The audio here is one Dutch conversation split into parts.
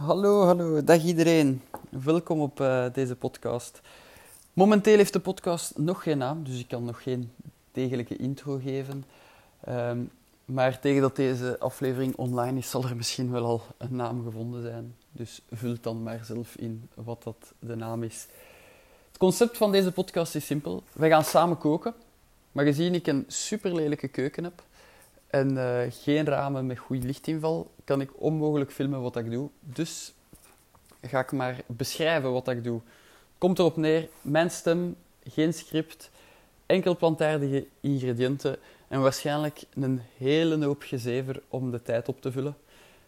Hallo, hallo, dag iedereen. Welkom op uh, deze podcast. Momenteel heeft de podcast nog geen naam, dus ik kan nog geen degelijke intro geven. Um, maar tegen dat deze aflevering online is, zal er misschien wel al een naam gevonden zijn. Dus vul dan maar zelf in wat dat de naam is. Het concept van deze podcast is simpel. Wij gaan samen koken, maar gezien ik een super lelijke keuken heb en uh, geen ramen met goed lichtinval, kan ik onmogelijk filmen wat ik doe. Dus ga ik maar beschrijven wat ik doe. Komt erop neer, mijn stem, geen script, enkel plantaardige ingrediënten en waarschijnlijk een hele hoop gezever om de tijd op te vullen.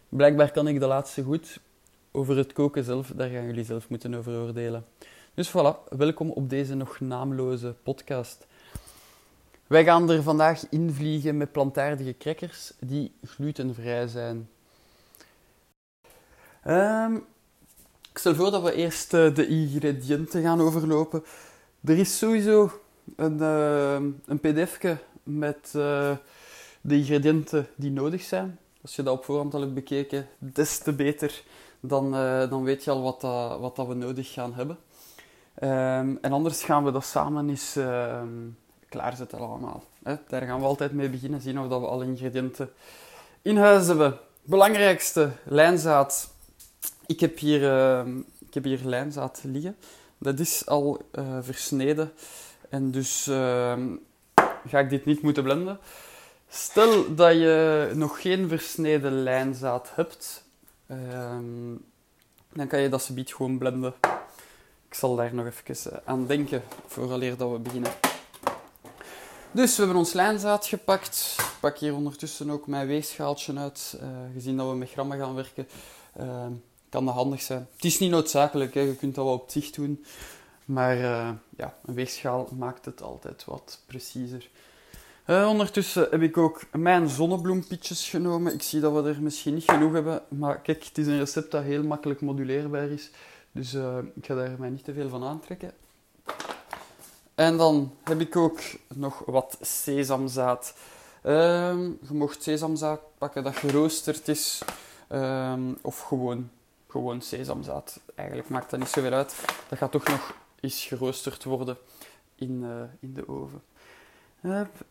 Blijkbaar kan ik de laatste goed. Over het koken zelf, daar gaan jullie zelf moeten over oordelen. Dus voilà, welkom op deze nog naamloze podcast. Wij gaan er vandaag invliegen met plantaardige crackers die glutenvrij zijn. Um, ik stel voor dat we eerst uh, de ingrediënten gaan overlopen. Er is sowieso een, uh, een met uh, de ingrediënten die nodig zijn. Als je dat op voorhand al hebt bekeken, des te beter. Dan, dan weet je al wat, dat, wat dat we nodig gaan hebben. Um, en anders gaan we dat samen eens ehm, klaarzetten allemaal. Daar gaan we altijd mee beginnen, zien of dat we alle ingrediënten in huis hebben. Belangrijkste, lijnzaad. Ik heb hier, uh, ik heb hier lijnzaad liggen. Dat is al uh, versneden. En dus uh, ga ik dit niet moeten blenden. Stel dat je nog geen versneden lijnzaad hebt, ehm, dan kan je dat subiet gewoon blenden. Ik zal daar nog even aan denken vooraleer dat we beginnen. Dus we hebben ons lijnzaad gepakt. Ik pak hier ondertussen ook mijn weegschaaltje uit. Uh, gezien dat we met grammen gaan werken, kan dat handig zijn. Het is niet noodzakelijk, je kunt dat wel op zich doen. Maar uh, ja, een weegschaal maakt het altijd wat preciezer. ondertussen heb ik ook mijn zonnebloempietjes genomen. Ik zie dat we er misschien niet genoeg hebben. Maar kijk, het is een recept dat heel makkelijk moduleerbaar is. Dus ik ga daar mij niet te veel van aantrekken. En dan heb ik ook nog wat sesamzaad. Um, je mocht sesamzaad pakken dat geroosterd is. Um, of gewoon, gewoon sesamzaad. Eigenlijk maakt dat niet zoveel uit. Dat gaat toch nog eens geroosterd worden in, uh, in de oven.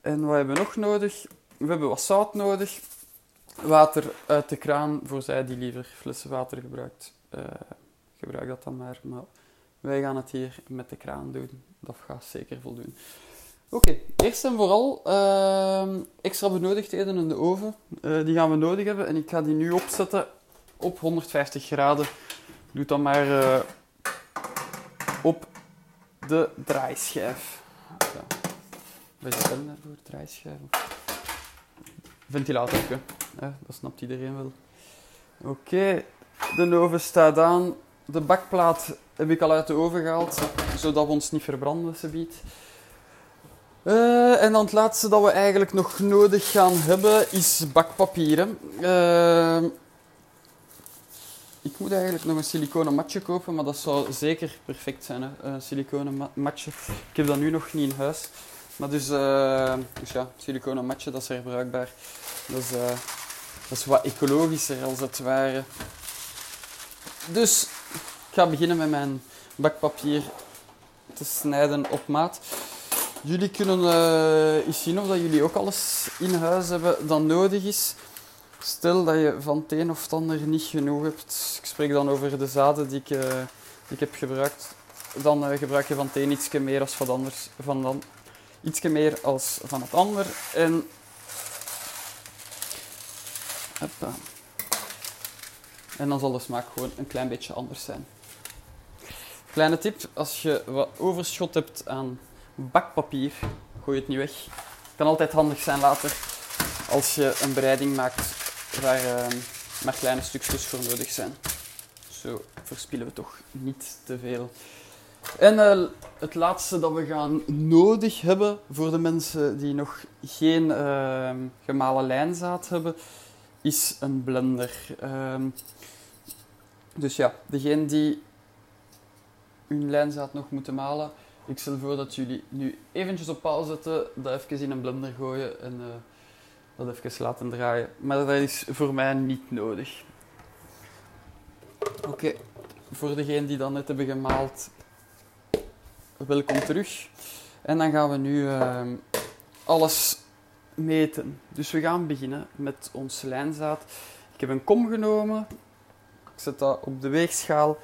En wat hebben we nog nodig? We hebben wat zout nodig. Water uit de kraan, voor zij die liever flessen water gebruikt. Uh, gebruik dat dan maar. maar wij gaan het hier met de kraan doen. Dat gaat zeker voldoen. Oké, eerst en vooral uh, extra benodigdheden in de oven. Uh, die gaan we nodig hebben en ik ga die nu opzetten op 150 graden. Doe dan maar uh, op de draaischijf. Wat is dat daarvoor? Draaischijf? Ventilator, hè? dat snapt iedereen wel. Oké, de oven staat aan. De bakplaat heb ik al uit de oven gehaald, zodat we ons niet verbranden, biedt. Uh, en dan het laatste dat we eigenlijk nog nodig gaan hebben is bakpapieren. Uh, ik moet eigenlijk nog een siliconen matje kopen, maar dat zou zeker perfect zijn, een siliconen matje. Ik heb dat nu nog niet in huis. Maar dus, uh, dus ja, siliconen matje, dat is herbruikbaar. Dat is, dat is wat ecologischer als het ware. Dus ik ga beginnen met mijn bakpapier te snijden op maat. Jullie kunnen eens zien of dat jullie ook alles in huis hebben dat nodig is. Stel dat je van het een of het ander niet genoeg hebt. Ik spreek dan over de zaden die ik, die ik heb gebruikt. Dan uh, gebruik je van het een iets meer als van het ander. Van dan iets meer als van het ander. En... Hoppa. En dan zal de smaak gewoon een klein beetje anders zijn. Kleine tip, als je wat overschot hebt aan bakpapier, gooi het niet weg. Kan altijd handig zijn later als je een bereiding maakt waar uh, maar kleine stukjes voor nodig zijn. Zo verspillen we toch niet te veel. En uh, het laatste dat we gaan nodig hebben voor de mensen die nog geen uh, gemalen lijnzaad hebben, is een blender. Ehm, dus ja, degene die hun lijnzaad nog moeten malen, ik stel voor dat jullie nu eventjes op pauze zetten, dat even in een blender gooien en uh, dat even laten draaien. Maar dat is voor mij niet nodig. Oké, voor degenen die dat net hebben gemaald, welkom terug. En dan gaan we nu ehm, alles meten. Dus we gaan beginnen met ons lijnzaad. Ik heb een kom genomen, ik zet dat op de weegschaal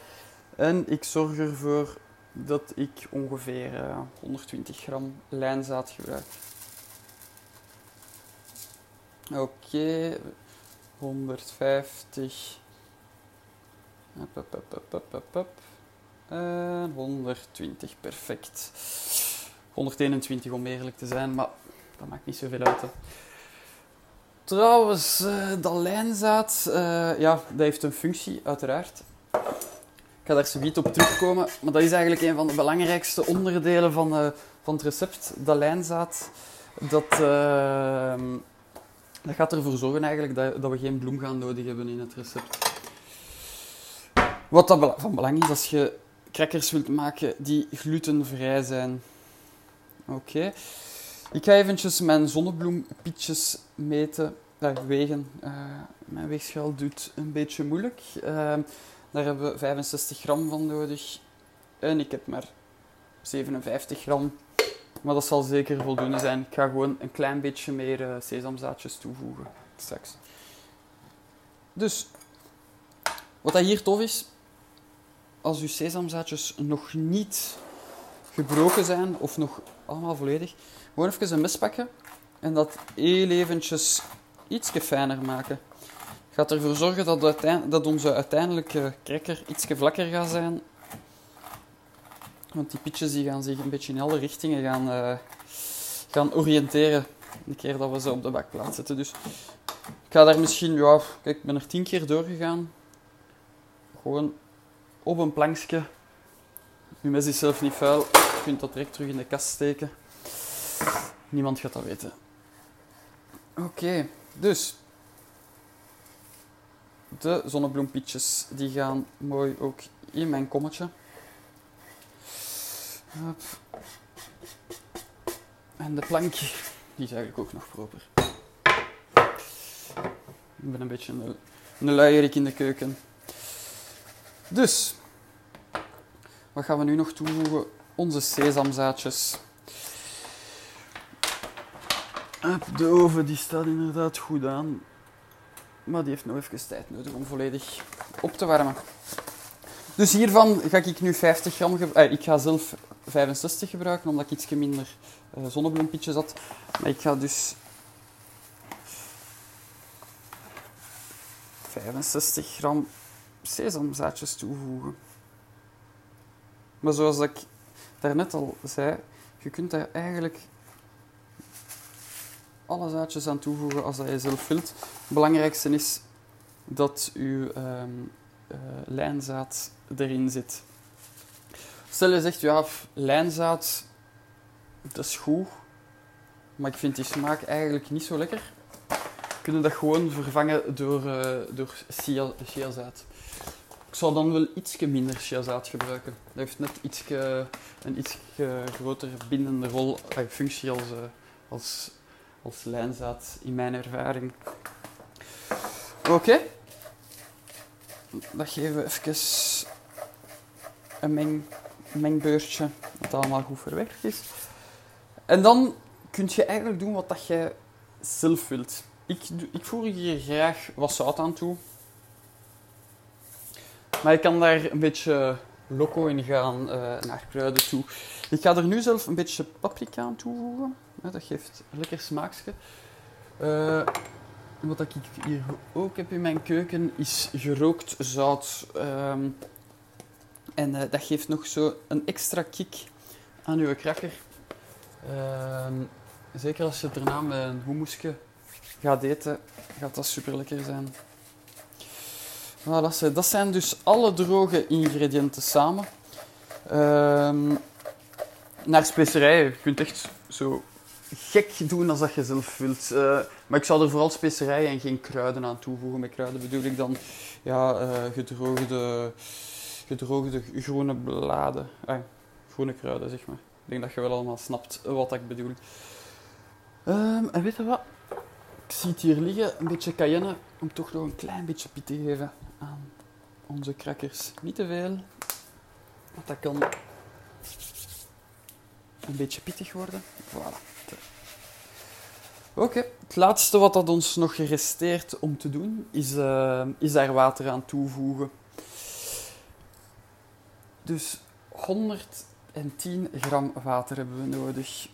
en ik zorg ervoor dat ik ongeveer 120 eh, gram lijnzaad gebruik. Oké, 150. En 120, perfect. 121 om eerlijk te zijn, maar dat maakt niet zoveel uit. Hè. Trouwens, uh, dat lijnzaad, uh, ja, dat heeft een functie, uiteraard. Ik ga daar zoiets op terugkomen, maar dat is eigenlijk een van de belangrijkste onderdelen van, uh, van het recept, dat lijnzaad. Dat, dat gaat ervoor zorgen eigenlijk dat, dat we geen bloem gaan nodig hebben in het recept. Wat van belang is als je crackers wilt maken die glutenvrij zijn. Oké. Ik ga eventjes mijn zonnebloempietjes meten, uh, wegen. Uh, mijn weegschaal doet een beetje moeilijk. Uh, daar hebben we 65 gram van nodig. En ik heb maar 57 gram. Maar dat zal zeker voldoende zijn. Ik ga gewoon een klein beetje meer uh, sesamzaadjes toevoegen straks. Dus, wat dat hier tof is, als uw sesamzaadjes nog niet gebroken zijn of nog allemaal volledig, gewoon even een mes pakken en dat heel eventjes iets fijner maken. Gaat ervoor zorgen dat, dat onze uiteindelijke cracker iets vlakker gaat zijn. Want die pitjes die gaan zich een beetje in alle richtingen gaan, uh, gaan oriënteren. De keer dat we ze op de bakplaat zetten. Dus ik ga daar misschien, ja, kijk, ik ben er tien keer doorgegaan. Gewoon op een plankje. Uw mes is zelf niet vuil. Je kunt dat direct terug in de kast steken. Niemand gaat dat weten. Oké, dus de zonnebloempietjes die gaan mooi ook in mijn kommetje. En de plank, die is eigenlijk ook nog proper. Ik ben een beetje een, een luierik in de keuken. Dus, wat gaan we nu nog toevoegen? Onze sesamzaadjes. De oven die staat inderdaad goed aan. Maar die heeft nog even tijd nodig om volledig op te warmen. Dus hiervan ga ik nu 50 gram. Eh, ik ga zelf 65 gebruiken, omdat ik iets minder uh, zonnebloempietjes had. Maar ik ga dus 65 gram sesamzaadjes toevoegen. Maar zoals ik daarnet al zei, je kunt daar eigenlijk alle zaadjes aan toevoegen als dat je zelf wilt. Het belangrijkste is dat je um, uh, lijnzaad erin zit. Stel je zegt, ja, lijnzaad, dat is goed, maar ik vind die smaak eigenlijk niet zo lekker. Kunnen dat gewoon vervangen door, uh, door chiazaad. Ik zou dan wel iets minder chiazaad gebruiken. Dat heeft net ietsje, een iets grotere bindende rol, uh, functie als, uh, als, als lijnzaad in mijn ervaring. Oké. Okay. Dat geven we even een meng, mengbeurtje, dat allemaal goed verwerkt is. En dan kun je eigenlijk doen wat dat je zelf wilt. Ik, ik voeg hier graag wat zout aan toe. Maar je kan daar een beetje loco in gaan uh, naar kruiden toe. Ik ga er nu zelf een beetje paprika aan toevoegen. dat geeft een lekker smaakje. Uh, wat ik hier ook heb in mijn keuken is gerookt zout. Um, en uh, dat geeft nog zo een extra kick aan uw krakker. Uh, zeker als je daarna met een hummusje gaat eten, gaat dat super lekker zijn. Voilà, dat zijn dus alle droge ingrediënten samen. Uh, naar specerijen. Je kunt echt zo gek doen als dat je zelf wilt. Uh, maar ik zou er vooral specerijen en geen kruiden aan toevoegen. Met kruiden bedoel ik dan ja, uh, gedroogde, gedroogde groene bladen. Eh, groene kruiden, zeg maar. Ik denk dat je wel allemaal snapt wat ik bedoel. Um, en weet je wat? Ik zie het hier liggen, een beetje cayenne, om toch nog een klein beetje piet te geven aan onze krakkers niet te veel. Want dat kan een beetje pittig worden. Voilà. Oké, het laatste wat dat ons nog resteert om te doen, is, uh, is daar water aan toevoegen. Dus 110 gram water hebben we nodig.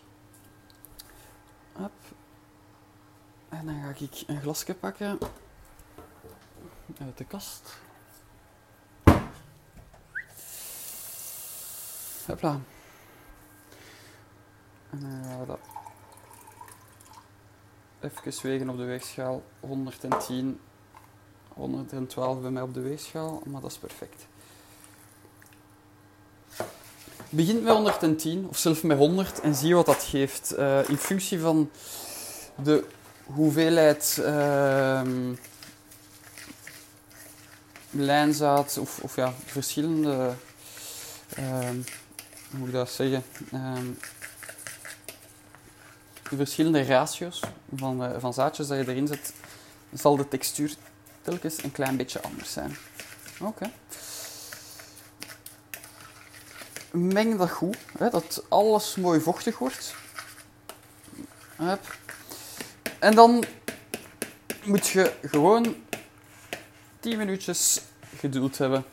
En dan ga ik een glasje pakken uit de kast. Hopla. En dan gaan we dat even wegen op de weegschaal. 110, 112 bij mij op de weegschaal, maar dat is perfect. Begint met 110 of zelfs met 100 en zie wat dat geeft. Uh, in functie van de hoeveelheid uh, lijnzaad of, of ja, verschillende, uh, hoe moet ik dat zeggen, ehm, de verschillende ratio's van, uh, van zaadjes dat je erin zet, zal de textuur telkens een klein beetje anders zijn. Oké. Meng dat goed, hè, dat alles mooi vochtig wordt. Hup. En dan moet je gewoon 10 minuutjes geduld hebben.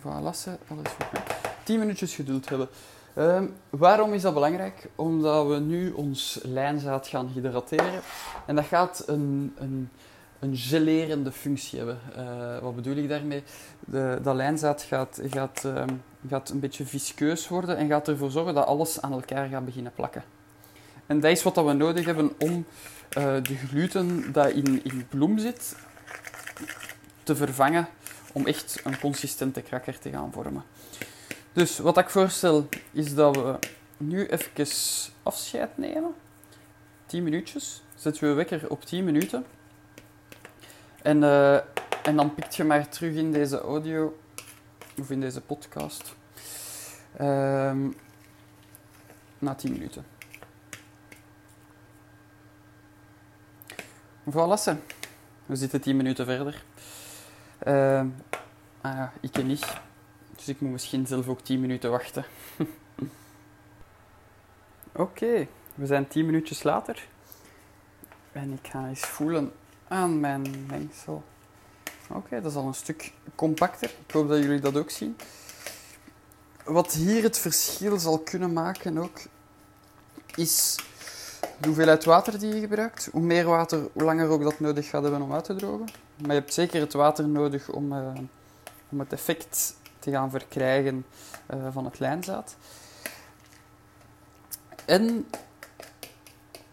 Voilà, alles goed. 10 minuutjes geduld hebben. Um, waarom is dat belangrijk? Omdat we nu ons lijnzaad gaan hydrateren. En dat gaat een, een, een gelerende functie hebben. Uh, wat bedoel ik daarmee? De, dat lijnzaad gaat, gaat, um, gaat een beetje viskeus worden en gaat ervoor zorgen dat alles aan elkaar gaat beginnen plakken. En dat is wat we nodig hebben om uh, de gluten dat in, in bloem zit te vervangen om echt een consistente krakker te gaan vormen. Dus wat ik voorstel is dat we nu even afscheid nemen. 10 minuutjes. Zetten we wekker op 10 minuten. En, uh, en dan pikt je maar terug in deze audio of in deze podcast. Um, na 10 minuten. Voilà, we zitten 10 minuten verder. Uh, ah ja, ik niet. Dus ik moet misschien zelf ook 10 minuten wachten. Oké, we zijn 10 minuutjes later. En ik ga eens voelen aan mijn mengsel. Oké, dat is al een stuk compacter. Ik hoop dat jullie dat ook zien. Wat hier het verschil zal kunnen maken ook, is de hoeveelheid water die je gebruikt. Hoe meer water, hoe langer ook dat nodig gaat hebben om uit te drogen. Maar je hebt zeker het water nodig om, uh, om het effect te gaan verkrijgen uh, van het lijnzaad. En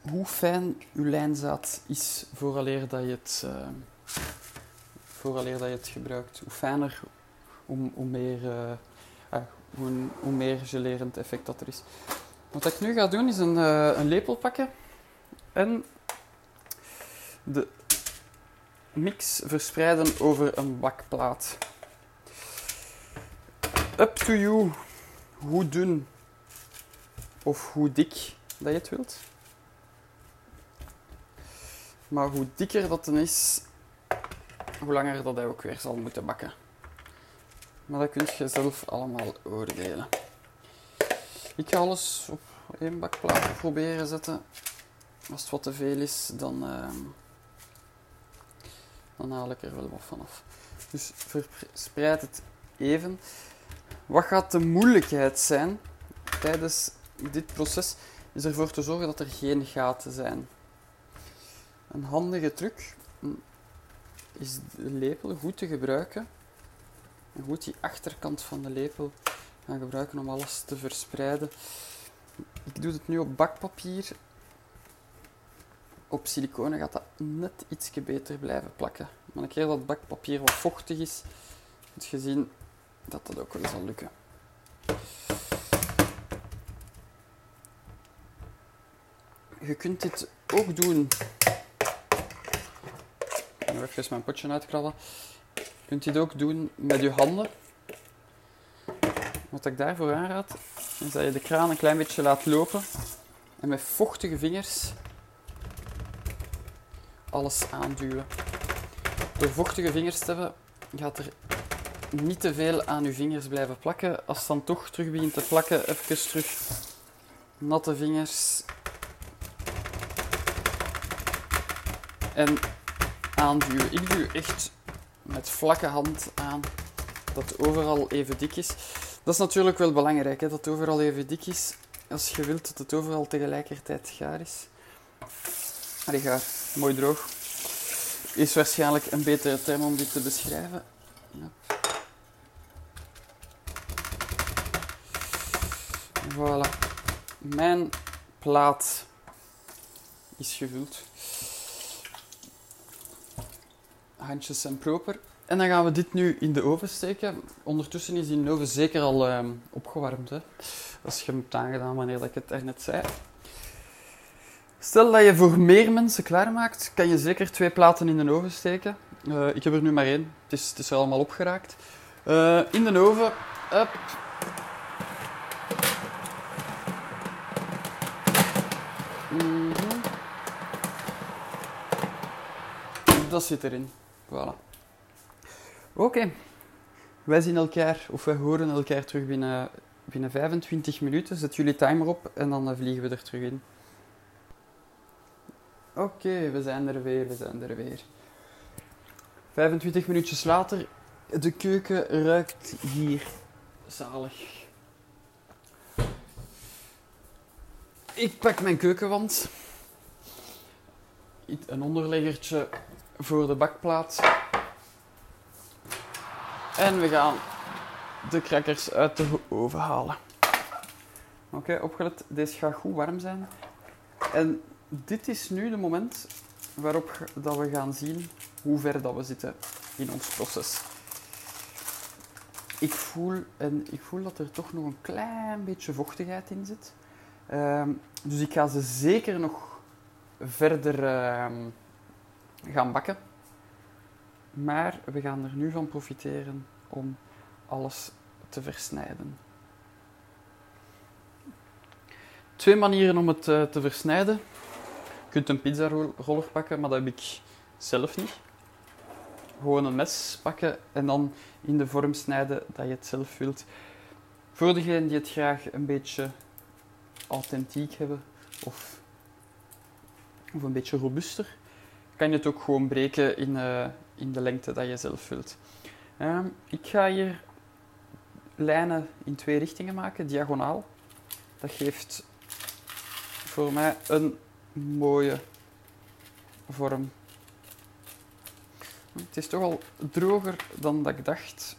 hoe fijn uw lijnzaad is vooraleer dat je het, uh, vooraleer dat je het gebruikt. Hoe fijner, hoe, hoe meer, uh, hoe, meer gelerend effect dat er is. Wat ik nu ga doen is een, een lepel pakken en de mix verspreiden over een bakplaat up to you hoe dun of hoe dik dat je het wilt. Maar hoe dikker dat dan is, hoe langer dat hij ook weer zal moeten bakken. Maar dat kun je zelf allemaal oordelen. Ik ga alles op één bakplaat proberen zetten. Als het wat te veel is, dan, uh, dan haal ik er wel wat vanaf. Dus verspreid het even. Wat gaat de moeilijkheid zijn tijdens dit proces? Is ervoor te zorgen dat er geen gaten zijn. Een handige truc is de lepel goed te gebruiken. En goed die achterkant van de lepel gaan gebruiken om alles te verspreiden. Ik doe het nu op bakpapier. Op siliconen gaat dat net ietsje beter blijven plakken. Maar een keer dat bakpapier wat vochtig is, moet je zien dat dat ook wel zal lukken. Je kunt dit ook doen. Even mijn potje uitkrabben. Je kunt dit ook doen met je handen. Wat ik daarvoor aanraad, is dat je de kraan een klein beetje laat lopen en met vochtige vingers alles aanduwen. Door vochtige vingers te hebben, gaat er niet te veel aan uw vingers blijven plakken. Als het dan toch terug begint te plakken, even terug natte vingers. En Ik duw echt met vlakke hand aan dat overal even dik is. Dat is natuurlijk wel belangrijk, hè, dat het overal even dik is. Als je wilt dat het overal tegelijkertijd gaar is. Allee, gaar. Mooi droog. Is waarschijnlijk een betere term om dit te beschrijven. Ja. Voilà. Mijn plaat is gevuld. Handjes zijn proper. En dan gaan we dit nu in de oven steken. Ondertussen is die oven zeker al uh, opgewarmd. Hè? Als je hem hebt aangedaan wanneer ik het daarnet zei. Stel dat je voor meer mensen klaarmaakt, kan je zeker twee platen in de oven steken. Uh, ik heb er nu maar één. Het is, het is er allemaal opgeraakt. Uh, in de oven. Up. -hmm. Dat zit erin. Voilà. Oké. Wij zien elkaar, of wij horen elkaar terug binnen, binnen 25 minuten. Zet jullie timer op en dan vliegen we er terug in. Oké, we zijn er weer, we zijn er weer. 25 minuutjes later, de keuken ruikt hier zalig. Ik pak mijn keukenwand. Een onderleggertje voor de bakplaat. En we gaan de crackers uit de oven halen. Oké, opgelet. Deze gaat goed warm zijn. En dit is nu de moment waarop dat we gaan zien hoe ver dat we zitten in ons proces. Ik voel, en ik voel dat er toch nog een klein beetje vochtigheid in zit. Um, dus ik ga ze zeker nog verder um, gaan bakken. Maar we gaan er nu van profiteren om alles te versnijden. Twee manieren om het uh, te versnijden. Je kunt een pizzaroller pakken, maar dat heb ik zelf niet. Gewoon een mes pakken en dan in de vorm snijden dat je het zelf wilt. Voor degenen die het graag een beetje authentiek hebben of, of een beetje robuuster, kan je het ook gewoon breken in, uh, in de lengte dat je zelf wilt. Um, ik ga hier lijnen in twee richtingen maken, diagonaal. Dat geeft voor mij een mooie vorm. Het is toch al droger dan dat ik dacht.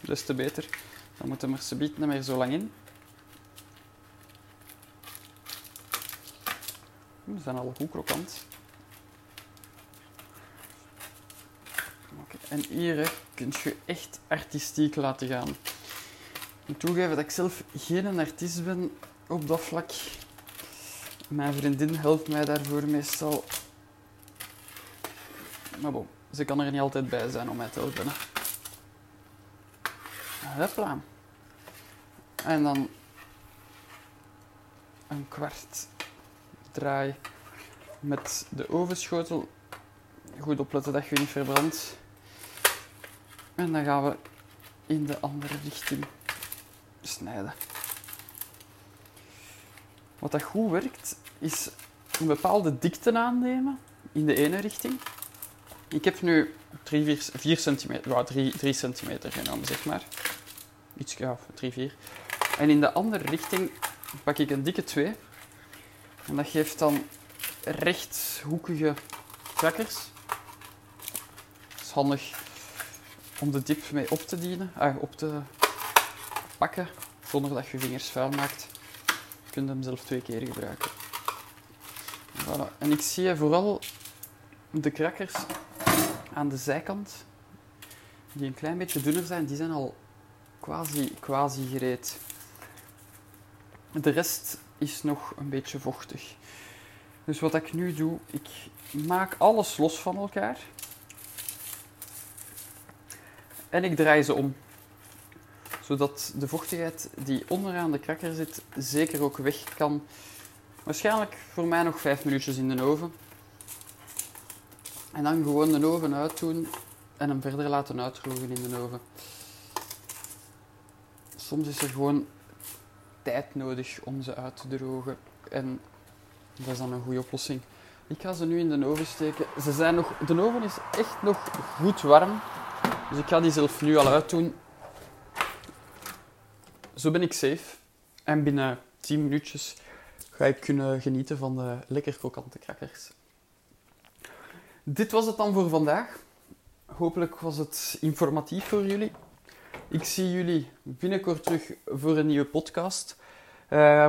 Des te beter. Dan moet er maar niet meer zo lang in. Ze zijn al goed krokant. Okay. En hier kun je echt artistiek laten gaan. Ik moet toegeven dat ik zelf geen artiest ben op dat vlak. Mijn vriendin helpt mij daarvoor meestal. Maar bon, ze kan er niet altijd bij zijn om mij te helpen. Hopla. En dan een kwart draai met de ovenschotel. Goed opletten dat je niet verbrandt. En dan gaan we in de andere richting snijden. Wat dat goed werkt, is een bepaalde dikte aannemen in de ene richting. Ik heb nu 3, 4, 4 centimeter, ja, 3, 3 centimeter genomen, zeg maar. Iets, ja, 3, 4. En in de andere richting pak ik een dikke 2. En dat geeft dan rechthoekige crackers. Dat is handig om de dip mee op te dienen, ah, op te pakken, zonder dat je vingers vuil maakt. Je hem zelf twee keer gebruiken. Voilà. En ik zie vooral de crackers aan de zijkant, die een klein beetje dunner zijn, die zijn al quasi, quasi gereed. De rest is nog een beetje vochtig. Dus wat ik nu doe, ik maak alles los van elkaar. En ik draai ze om. Zodat de vochtigheid die onderaan de krakker zit, zeker ook weg kan. Waarschijnlijk voor mij nog 5 minuutjes in de oven. En dan gewoon de oven uitdoen en hem verder laten uitdrogen in de oven. Soms is er gewoon tijd nodig om ze uit te drogen. En dat is dan een goede oplossing. Ik ga ze nu in de oven steken. Ze zijn nog, de oven is echt nog goed warm. Dus ik ga die zelf nu al uitdoen. Zo ben ik safe. En binnen 10 minuutjes ga ik kunnen genieten van de lekker krokante crackers. Dit was het dan voor vandaag. Hopelijk was het informatief voor jullie. Ik zie jullie binnenkort terug voor een nieuwe podcast. Uh,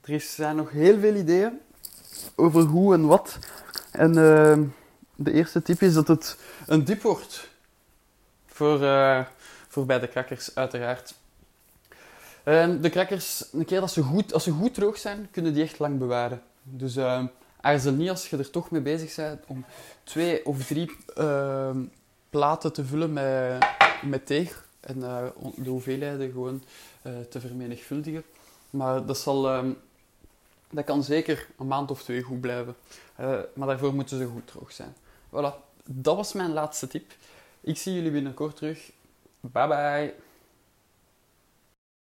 er zijn nog heel veel ideeën over hoe en wat. En uh, de eerste tip is dat het een dip wordt. Voor, uh, voor bij de crackers, uiteraard. Uh, de crackers, een keer dat ze goed, als ze goed droog zijn, kunnen die echt lang bewaren. Dus uh, aarzel niet als je er toch mee bezig bent om twee of drie platen te vullen met, met teeg. En de hoeveelheden gewoon te vermenigvuldigen. Maar dat, zal, dat kan zeker een maand of twee goed blijven. Maar daarvoor moeten ze goed droog zijn. Voilà, dat was mijn laatste tip. Ik zie jullie binnenkort terug. Bye bye.